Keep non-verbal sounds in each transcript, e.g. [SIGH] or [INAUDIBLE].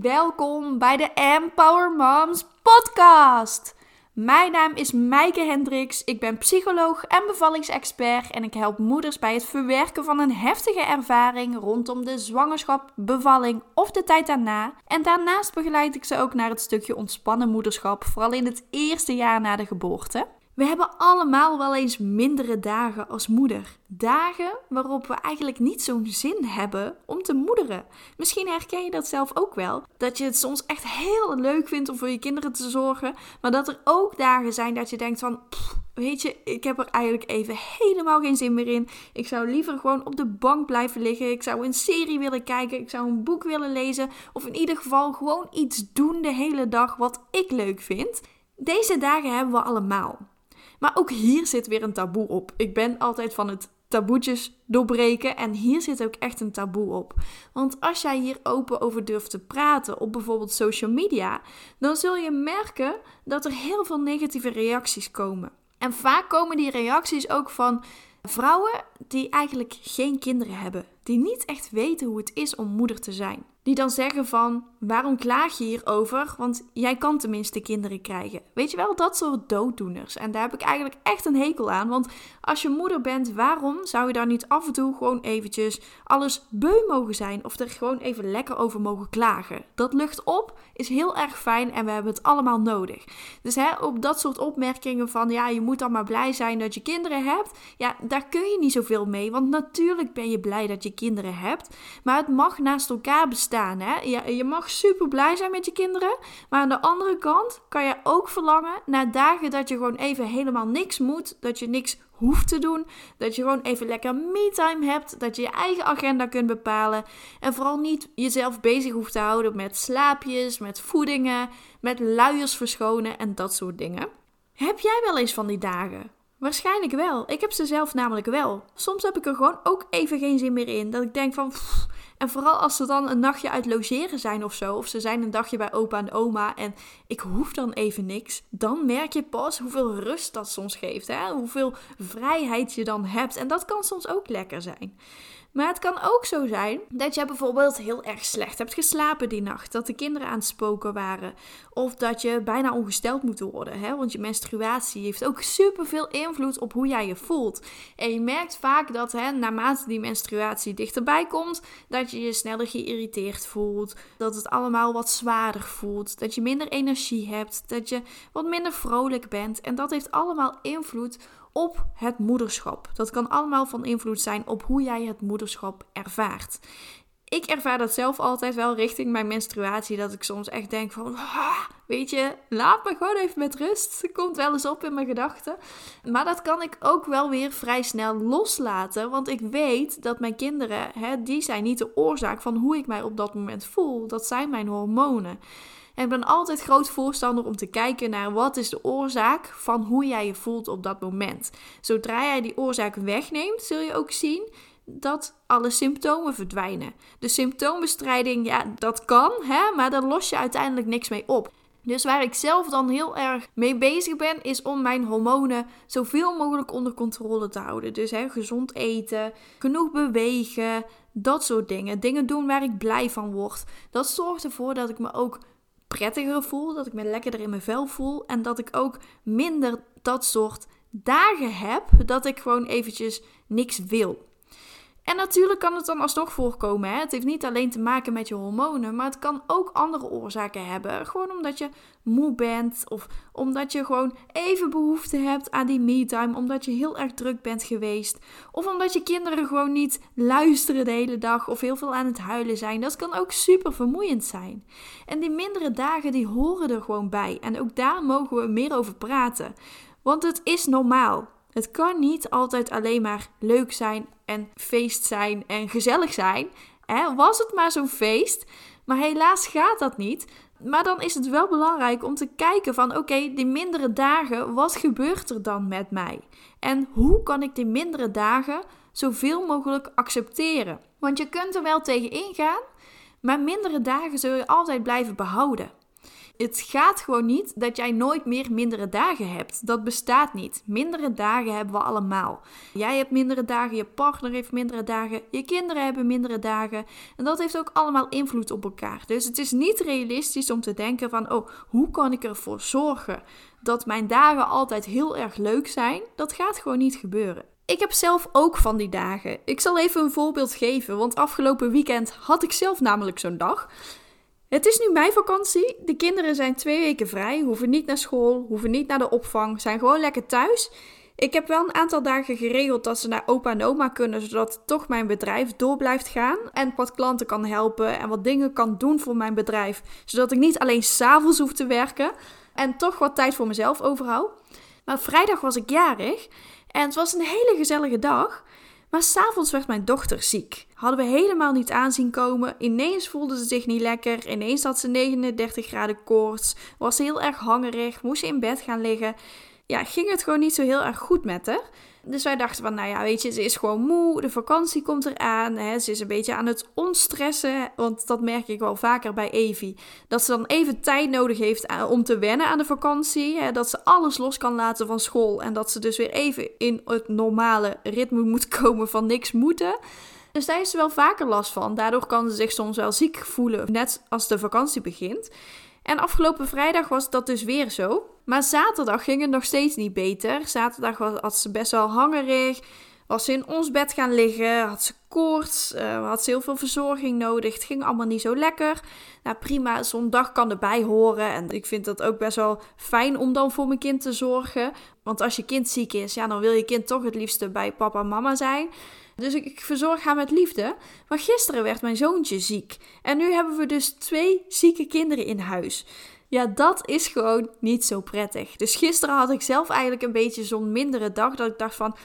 welkom bij de Empower Moms podcast. Mijn naam is Maaike Hendricks, ik ben psycholoog en bevallingsexpert en ik help moeders bij het verwerken van een heftige ervaring rondom de zwangerschap, bevalling of de tijd daarna. En daarnaast begeleid ik ze ook naar het stukje ontspannen moederschap, vooral in het eerste jaar na de geboorte. We hebben allemaal wel eens mindere dagen als moeder. Dagen waarop we eigenlijk niet zo'n zin hebben om te moederen. Misschien herken je dat zelf ook wel. Dat je het soms echt heel leuk vindt om voor je kinderen te zorgen. Maar dat er ook dagen zijn dat je denkt van... weet je, ik heb er eigenlijk even helemaal geen zin meer in. Ik zou liever gewoon op de bank blijven liggen. Ik zou een serie willen kijken. Ik zou een boek willen lezen. Of in ieder geval gewoon iets doen de hele dag wat ik leuk vind. Deze dagen hebben we allemaal. Maar ook hier zit weer een taboe op. Ik ben altijd van het taboetjes doorbreken en hier zit ook echt een taboe op. Want als jij hier open over durft te praten op bijvoorbeeld social media, dan zul je merken dat er heel veel negatieve reacties komen. En vaak komen die reacties ook van vrouwen die eigenlijk geen kinderen hebben, die niet echt weten hoe het is om moeder te zijn die dan zeggen van waarom klaag je hierover? Want jij kan tenminste kinderen krijgen. Weet je wel, dat soort dooddoeners. En daar heb ik eigenlijk echt een hekel aan. Want als je moeder bent, waarom zou je daar niet af en toe gewoon eventjes alles beu mogen zijn? Of er gewoon even lekker over mogen klagen? Dat lucht op is heel erg fijn en we hebben het allemaal nodig. Dus hè, op dat soort opmerkingen van ja, je moet dan maar blij zijn dat je kinderen hebt. Ja, daar kun je niet zoveel mee. Want natuurlijk ben je blij dat je kinderen hebt. Maar het mag naast elkaar bestaan Hè? Je, je mag super blij zijn met je kinderen. Maar aan de andere kant kan je ook verlangen naar dagen dat je gewoon even helemaal niks moet. Dat je niks hoeft te doen. Dat je gewoon even lekker me-time hebt. Dat je je eigen agenda kunt bepalen. En vooral niet jezelf bezig hoeft te houden met slaapjes, met voedingen, met luiers verschonen en dat soort dingen. Heb jij wel eens van die dagen? Waarschijnlijk wel. Ik heb ze zelf namelijk wel. Soms heb ik er gewoon ook even geen zin meer in. Dat ik denk van. En vooral als ze dan een nachtje uit logeren zijn of zo. Of ze zijn een dagje bij opa en oma. En ik hoef dan even niks. Dan merk je pas hoeveel rust dat soms geeft. Hè? Hoeveel vrijheid je dan hebt. En dat kan soms ook lekker zijn. Maar het kan ook zo zijn dat je bijvoorbeeld heel erg slecht hebt geslapen die nacht. Dat de kinderen aan het spoken waren. Of dat je bijna ongesteld moet worden. Hè? Want je menstruatie heeft ook superveel invloed op hoe jij je voelt. En je merkt vaak dat hè, naarmate die menstruatie dichterbij komt, dat je je sneller geïrriteerd voelt. Dat het allemaal wat zwaarder voelt. Dat je minder energie hebt. Dat je wat minder vrolijk bent. En dat heeft allemaal invloed op het moederschap. Dat kan allemaal van invloed zijn op hoe jij het moederschap ervaart. Ik ervaar dat zelf altijd wel richting mijn menstruatie. Dat ik soms echt denk van, ah, weet je, laat me gewoon even met rust. Het komt wel eens op in mijn gedachten. Maar dat kan ik ook wel weer vrij snel loslaten. Want ik weet dat mijn kinderen, hè, die zijn niet de oorzaak van hoe ik mij op dat moment voel. Dat zijn mijn hormonen. En ik ben altijd groot voorstander om te kijken naar wat is de oorzaak van hoe jij je voelt op dat moment. Zodra jij die oorzaak wegneemt, zul je ook zien dat alle symptomen verdwijnen. De symptoombestrijding, ja, dat kan, hè, maar daar los je uiteindelijk niks mee op. Dus waar ik zelf dan heel erg mee bezig ben, is om mijn hormonen zoveel mogelijk onder controle te houden. Dus hè, gezond eten, genoeg bewegen, dat soort dingen. Dingen doen waar ik blij van word. Dat zorgt ervoor dat ik me ook prettiger voel, dat ik me lekkerder in mijn vel voel en dat ik ook minder dat soort dagen heb dat ik gewoon eventjes niks wil. En natuurlijk kan het dan alsnog voorkomen. Hè? Het heeft niet alleen te maken met je hormonen, maar het kan ook andere oorzaken hebben. Gewoon omdat je moe bent of omdat je gewoon even behoefte hebt aan die me-time, omdat je heel erg druk bent geweest. Of omdat je kinderen gewoon niet luisteren de hele dag of heel veel aan het huilen zijn. Dat kan ook super vermoeiend zijn. En die mindere dagen die horen er gewoon bij. En ook daar mogen we meer over praten. Want het is normaal. Het kan niet altijd alleen maar leuk zijn en feest zijn en gezellig zijn. Hè? Was het maar zo'n feest. Maar helaas gaat dat niet. Maar dan is het wel belangrijk om te kijken van oké, die mindere dagen, wat gebeurt er dan met mij? En hoe kan ik die mindere dagen zoveel mogelijk accepteren? Want je kunt er wel tegen ingaan, maar mindere dagen zul je altijd blijven behouden. Het gaat gewoon niet dat jij nooit meer mindere dagen hebt. Dat bestaat niet. Mindere dagen hebben we allemaal. Jij hebt mindere dagen, je partner heeft mindere dagen, je kinderen hebben mindere dagen. En dat heeft ook allemaal invloed op elkaar. Dus het is niet realistisch om te denken van, oh, hoe kan ik ervoor zorgen dat mijn dagen altijd heel erg leuk zijn? Dat gaat gewoon niet gebeuren. Ik heb zelf ook van die dagen. Ik zal even een voorbeeld geven, want afgelopen weekend had ik zelf namelijk zo'n dag. Het is nu mijn vakantie. De kinderen zijn twee weken vrij, hoeven niet naar school, hoeven niet naar de opvang, zijn gewoon lekker thuis. Ik heb wel een aantal dagen geregeld dat ze naar opa en oma kunnen, zodat toch mijn bedrijf door blijft gaan. En wat klanten kan helpen en wat dingen kan doen voor mijn bedrijf. Zodat ik niet alleen s'avonds hoef te werken en toch wat tijd voor mezelf overhoud. Maar vrijdag was ik jarig en het was een hele gezellige dag. Maar s'avonds werd mijn dochter ziek. Hadden we helemaal niet aanzien komen. Ineens voelde ze zich niet lekker. Ineens had ze 39 graden koorts. Was heel erg hangerig. Moest ze in bed gaan liggen. Ja, ging het gewoon niet zo heel erg goed met haar. Dus wij dachten van, nou ja, weet je, ze is gewoon moe, de vakantie komt eraan, hè, ze is een beetje aan het onstressen, want dat merk ik wel vaker bij Evie. Dat ze dan even tijd nodig heeft eh, om te wennen aan de vakantie, hè, dat ze alles los kan laten van school en dat ze dus weer even in het normale ritme moet [LAUGHS] komen van niks moeten. Dus daar is ze wel vaker last van. Daardoor kan ze zich soms wel ziek voelen, net als de vakantie begint. En afgelopen vrijdag was dat dus weer zo. Maar zaterdag ging het nog steeds niet beter. Zaterdag was, had ze best wel hangerig. Was ze in ons bed gaan liggen. Had ze koorts. Uh, had ze heel veel verzorging nodig. Het ging allemaal niet zo lekker. Nou prima, zo'n dag kan erbij horen. En ik vind dat ook best wel fijn om dan voor mijn kind te zorgen. Want als je kind ziek is, ja, dan wil je kind toch het liefste bij papa en mama zijn. Dus ik, verzorg haar met liefde. Maar gisteren werd mijn zoontje ziek. En nu hebben we dus twee zieke kinderen in huis. Ja, dat is gewoon niet zo prettig. Dus gisteren had ik zelf eigenlijk een beetje zo'n mindere dag. Dat ik dacht van,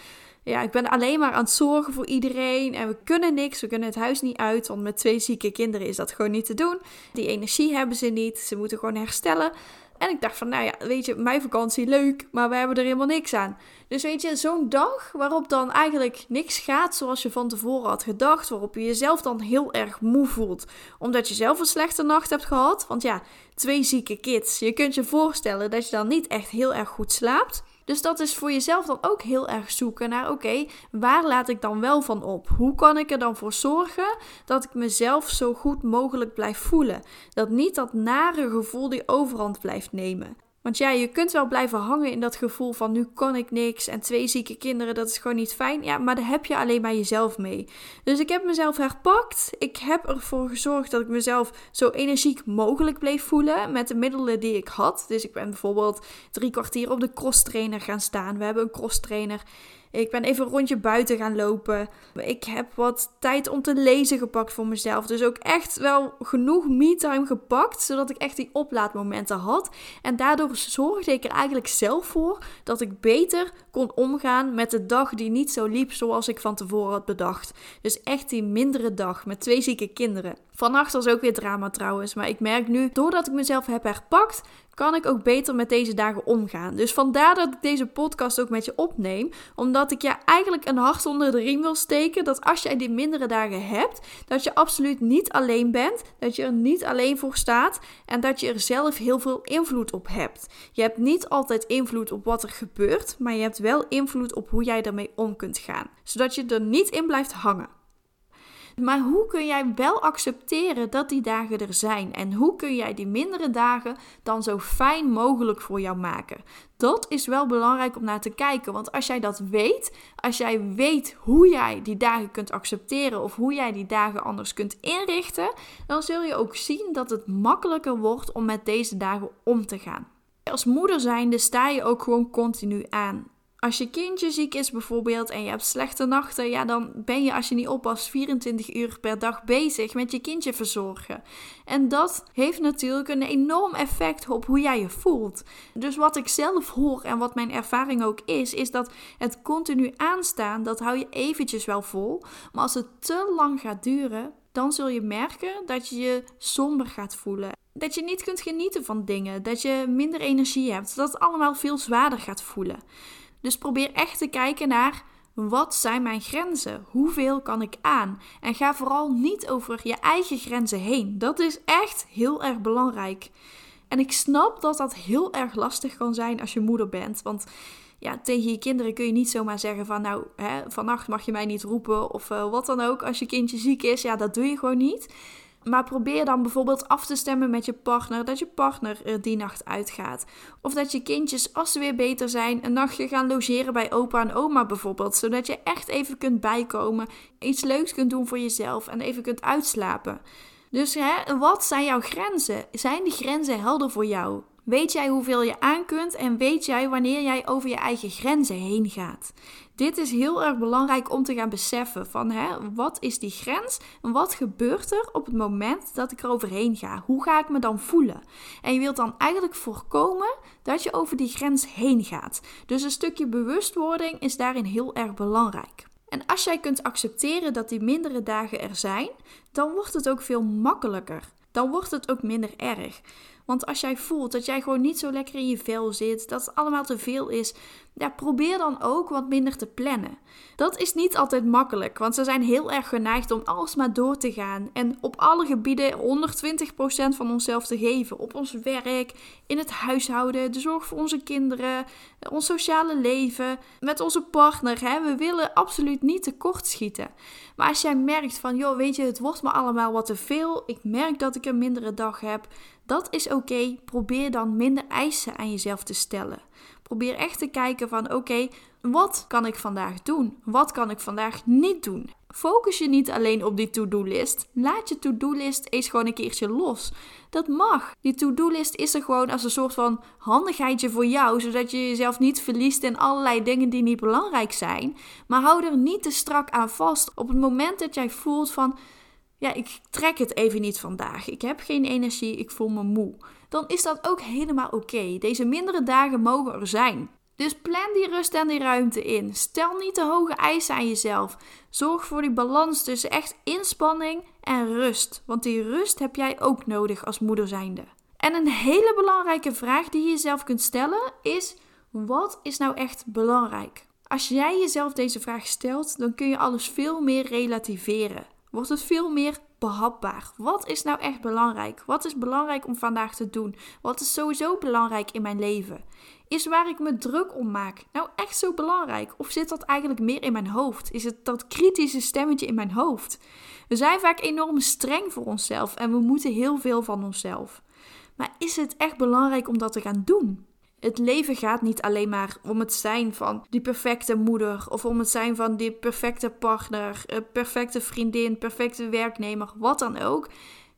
ja, ik ben alleen maar aan het zorgen voor iedereen. En we kunnen niks, we kunnen het huis niet uit. Want met twee zieke kinderen is dat gewoon niet te doen. Die energie hebben ze niet, ze moeten gewoon herstellen. En ik dacht van, nou ja, weet je, mijn vakantie leuk, maar we hebben er helemaal niks aan. Dus weet je, zo'n dag waarop dan eigenlijk niks gaat zoals je van tevoren had gedacht, waarop je jezelf dan heel erg moe voelt, omdat je zelf een slechte nacht hebt gehad. Want ja, twee zieke kids, je kunt je voorstellen dat je dan niet echt heel erg goed slaapt. Dus dat is voor jezelf dan ook heel erg zoeken naar: oké, waar laat ik dan wel van op? Hoe kan ik er dan voor zorgen dat ik mezelf zo goed mogelijk blijf voelen? Dat niet dat nare gevoel die overhand blijft nemen. Want ja, je kunt wel blijven hangen in dat gevoel van nu kan ik niks en twee zieke kinderen, dat is gewoon niet fijn. Ja, maar daar heb je alleen maar jezelf mee. Dus ik heb mezelf herpakt. Ik heb ervoor gezorgd dat ik mezelf zo energiek mogelijk bleef voelen met de middelen die ik had. Dus ik ben bijvoorbeeld drie kwartier op de cross trainer gaan staan. We hebben een cross trainer ik ben even een rondje buiten gaan lopen. Ik heb wat tijd om te lezen gepakt voor mezelf. Dus ook echt wel genoeg me-time gepakt, zodat ik echt die oplaadmomenten had. En daardoor zorgde ik er eigenlijk zelf voor dat ik beter kon omgaan met de dag die niet zo liep zoals ik van tevoren had bedacht. Dus echt die mindere dag met twee zieke kinderen. Vannacht was ook weer drama trouwens, maar ik merk nu, doordat ik mezelf heb herpakt, kan ik ook beter met deze dagen omgaan. Dus vandaar dat ik deze podcast ook met je opneem. Omdat ik je eigenlijk een hart onder de riem wil steken. Dat als jij die mindere dagen hebt, dat je absoluut niet alleen bent. Dat je er niet alleen voor staat. En dat je er zelf heel veel invloed op hebt. Je hebt niet altijd invloed op wat er gebeurt. Maar je hebt wel invloed op hoe jij ermee om kunt gaan. Zodat je er niet in blijft hangen. Maar hoe kun jij wel accepteren dat die dagen er zijn? En hoe kun jij die mindere dagen dan zo fijn mogelijk voor jou maken? Dat is wel belangrijk om naar te kijken. Want als jij dat weet, als jij weet hoe jij die dagen kunt accepteren of hoe jij die dagen anders kunt inrichten, dan zul je ook zien dat het makkelijker wordt om met deze dagen om te gaan. Als moeder zijnde sta je ook gewoon continu aan. Als je kindje ziek is bijvoorbeeld en je hebt slechte nachten, ja, dan ben je als je niet oppast 24 uur per dag bezig met je kindje verzorgen. En dat heeft natuurlijk een enorm effect op hoe jij je voelt. Dus wat ik zelf hoor en wat mijn ervaring ook is, is dat het continu aanstaan, dat hou je eventjes wel vol. Maar als het te lang gaat duren, dan zul je merken dat je je somber gaat voelen. Dat je niet kunt genieten van dingen, dat je minder energie hebt, dat het allemaal veel zwaarder gaat voelen. Dus probeer echt te kijken naar wat zijn mijn grenzen? Hoeveel kan ik aan? En ga vooral niet over je eigen grenzen heen. Dat is echt heel erg belangrijk. En ik snap dat dat heel erg lastig kan zijn als je moeder bent. Want ja, tegen je kinderen kun je niet zomaar zeggen van nou, hè, vannacht mag je mij niet roepen of uh, wat dan ook. Als je kindje ziek is, ja, dat doe je gewoon niet. Maar probeer dan bijvoorbeeld af te stemmen met je partner dat je partner er die nacht uitgaat. Of dat je kindjes, als ze weer beter zijn, een nachtje gaan logeren bij opa en oma bijvoorbeeld. Zodat je echt even kunt bijkomen, iets leuks kunt doen voor jezelf en even kunt uitslapen. Dus hè, wat zijn jouw grenzen? Zijn die grenzen helder voor jou? Weet jij hoeveel je aan kunt en weet jij wanneer jij over je eigen grenzen heen gaat? Dit is heel erg belangrijk om te gaan beseffen van hè, wat is die grens en wat gebeurt er op het moment dat ik er overheen ga? Hoe ga ik me dan voelen? En je wilt dan eigenlijk voorkomen dat je over die grens heen gaat. Dus een stukje bewustwording is daarin heel erg belangrijk. En als jij kunt accepteren dat die mindere dagen er zijn, dan wordt het ook veel makkelijker. Dan wordt het ook minder erg. Want als jij voelt dat jij gewoon niet zo lekker in je vel zit, dat het allemaal te veel is, ja, probeer dan ook wat minder te plannen. Dat is niet altijd makkelijk, want ze zijn heel erg geneigd om alsmaar door te gaan en op alle gebieden 120% van onszelf te geven. Op ons werk, in het huishouden, de zorg voor onze kinderen, ons sociale leven, met onze partner. Hè. We willen absoluut niet tekortschieten. Maar als jij merkt van, joh, weet je, het wordt me allemaal wat te veel, ik merk dat ik een mindere dag heb, dat is oké. Probeer dan minder eisen aan jezelf te stellen. Probeer echt te kijken van oké, wat kan ik vandaag doen? Wat kan ik vandaag niet doen? Focus je niet alleen op die to-do-list. Laat je to-do-list eens gewoon een keertje los. Dat mag. Die to-do-list is er gewoon als een soort van handigheidje voor jou, zodat je jezelf niet verliest in allerlei dingen die niet belangrijk zijn. Maar hou er niet te strak aan vast. Op het moment dat jij voelt van ja, ik trek het even niet vandaag. Ik heb geen energie, ik voel me moe. Dan is dat ook helemaal oké. Deze mindere dagen mogen er zijn. Dus plan die rust en die ruimte in. Stel niet te hoge eisen aan jezelf. Zorg voor die balans tussen echt inspanning en rust. Want die rust heb jij ook nodig als moeder zijnde. En een hele belangrijke vraag die je jezelf kunt stellen is: wat is nou echt belangrijk? Als jij jezelf deze vraag stelt, dan kun je alles veel meer relativeren wordt het veel meer behapbaar. Wat is nou echt belangrijk? Wat is belangrijk om vandaag te doen? Wat is sowieso belangrijk in mijn leven? Is waar ik me druk om maak nou echt zo belangrijk? Of zit dat eigenlijk meer in mijn hoofd? Is het dat kritische stemmetje in mijn hoofd? We zijn vaak enorm streng voor onszelf en we moeten heel veel van onszelf. Maar is het echt belangrijk om dat te gaan doen? Het leven gaat niet alleen maar om het zijn van die perfecte moeder of om het zijn van die perfecte partner, eh, perfecte vriendin, perfecte werknemer, wat dan ook.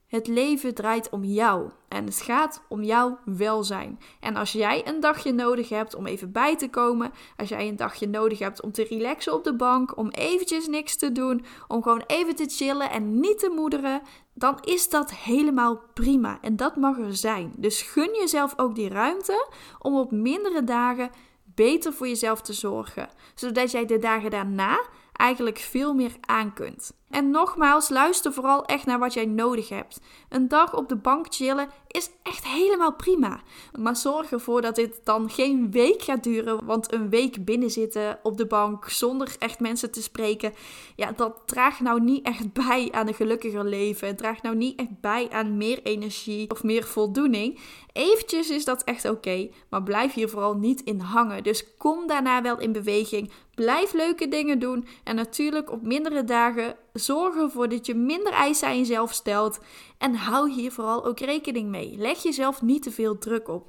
Het leven draait om jou en het gaat om jouw welzijn. En als jij een dagje nodig hebt om even bij te komen, als jij een dagje nodig hebt om te relaxen op de bank, om eventjes niks te doen, om gewoon even te chillen en niet te moederen, dan is dat helemaal prima en dat mag er zijn. Dus gun jezelf ook die ruimte om op mindere dagen beter voor jezelf te zorgen, zodat jij de dagen daarna eigenlijk veel meer aan kunt. En nogmaals, luister vooral echt naar wat jij nodig hebt. Een dag op de bank chillen is echt helemaal prima. Maar zorg ervoor dat dit dan geen week gaat duren. Want een week binnenzitten op de bank zonder echt mensen te spreken. Ja, dat draagt nou niet echt bij aan een gelukkiger leven. Het draagt nou niet echt bij aan meer energie of meer voldoening. Eventjes is dat echt oké. maar blijf hier vooral niet in hangen. Dus kom daarna wel in beweging. Blijf leuke dingen doen. En natuurlijk op mindere dagen zorg ervoor dat je minder eisen aan jezelf stelt. En hou hier vooral ook rekening mee. Leg jezelf niet te veel druk op.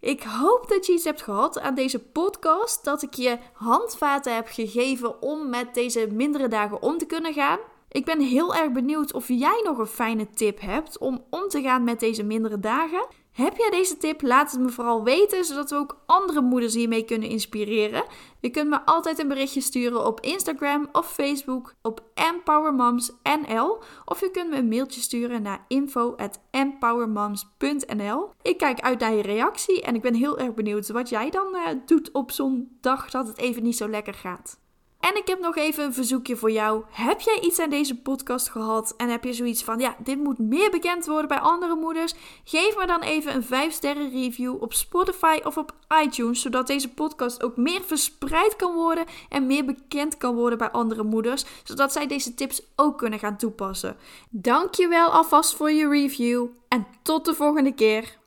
Ik hoop dat je iets hebt gehad aan deze podcast. Dat ik je handvaten heb gegeven om met deze mindere dagen om te kunnen gaan. Ik ben heel erg benieuwd of jij nog een fijne tip hebt om om te gaan met deze mindere dagen. Heb jij deze tip? Laat het me vooral weten, zodat we ook andere moeders hiermee kunnen inspireren. Je kunt me altijd een berichtje sturen op Instagram of Facebook op empowermomsnl. Of je kunt me een mailtje sturen naar info@empowermoms.nl. Ik kijk uit naar je reactie en ik ben heel erg benieuwd wat jij dan uh, doet op zo'n dag dat het even niet zo lekker gaat. En ik heb nog even een verzoekje voor jou. Heb jij iets aan deze podcast gehad en heb je zoiets van, ja, dit moet meer bekend worden bij andere moeders? Geef me dan even een 5 sterren review op Spotify of op iTunes, zodat deze podcast ook meer verspreid kan worden en meer bekend kan worden bij andere moeders, zodat zij deze tips ook kunnen gaan toepassen. Dankjewel alvast voor je review en tot de volgende keer.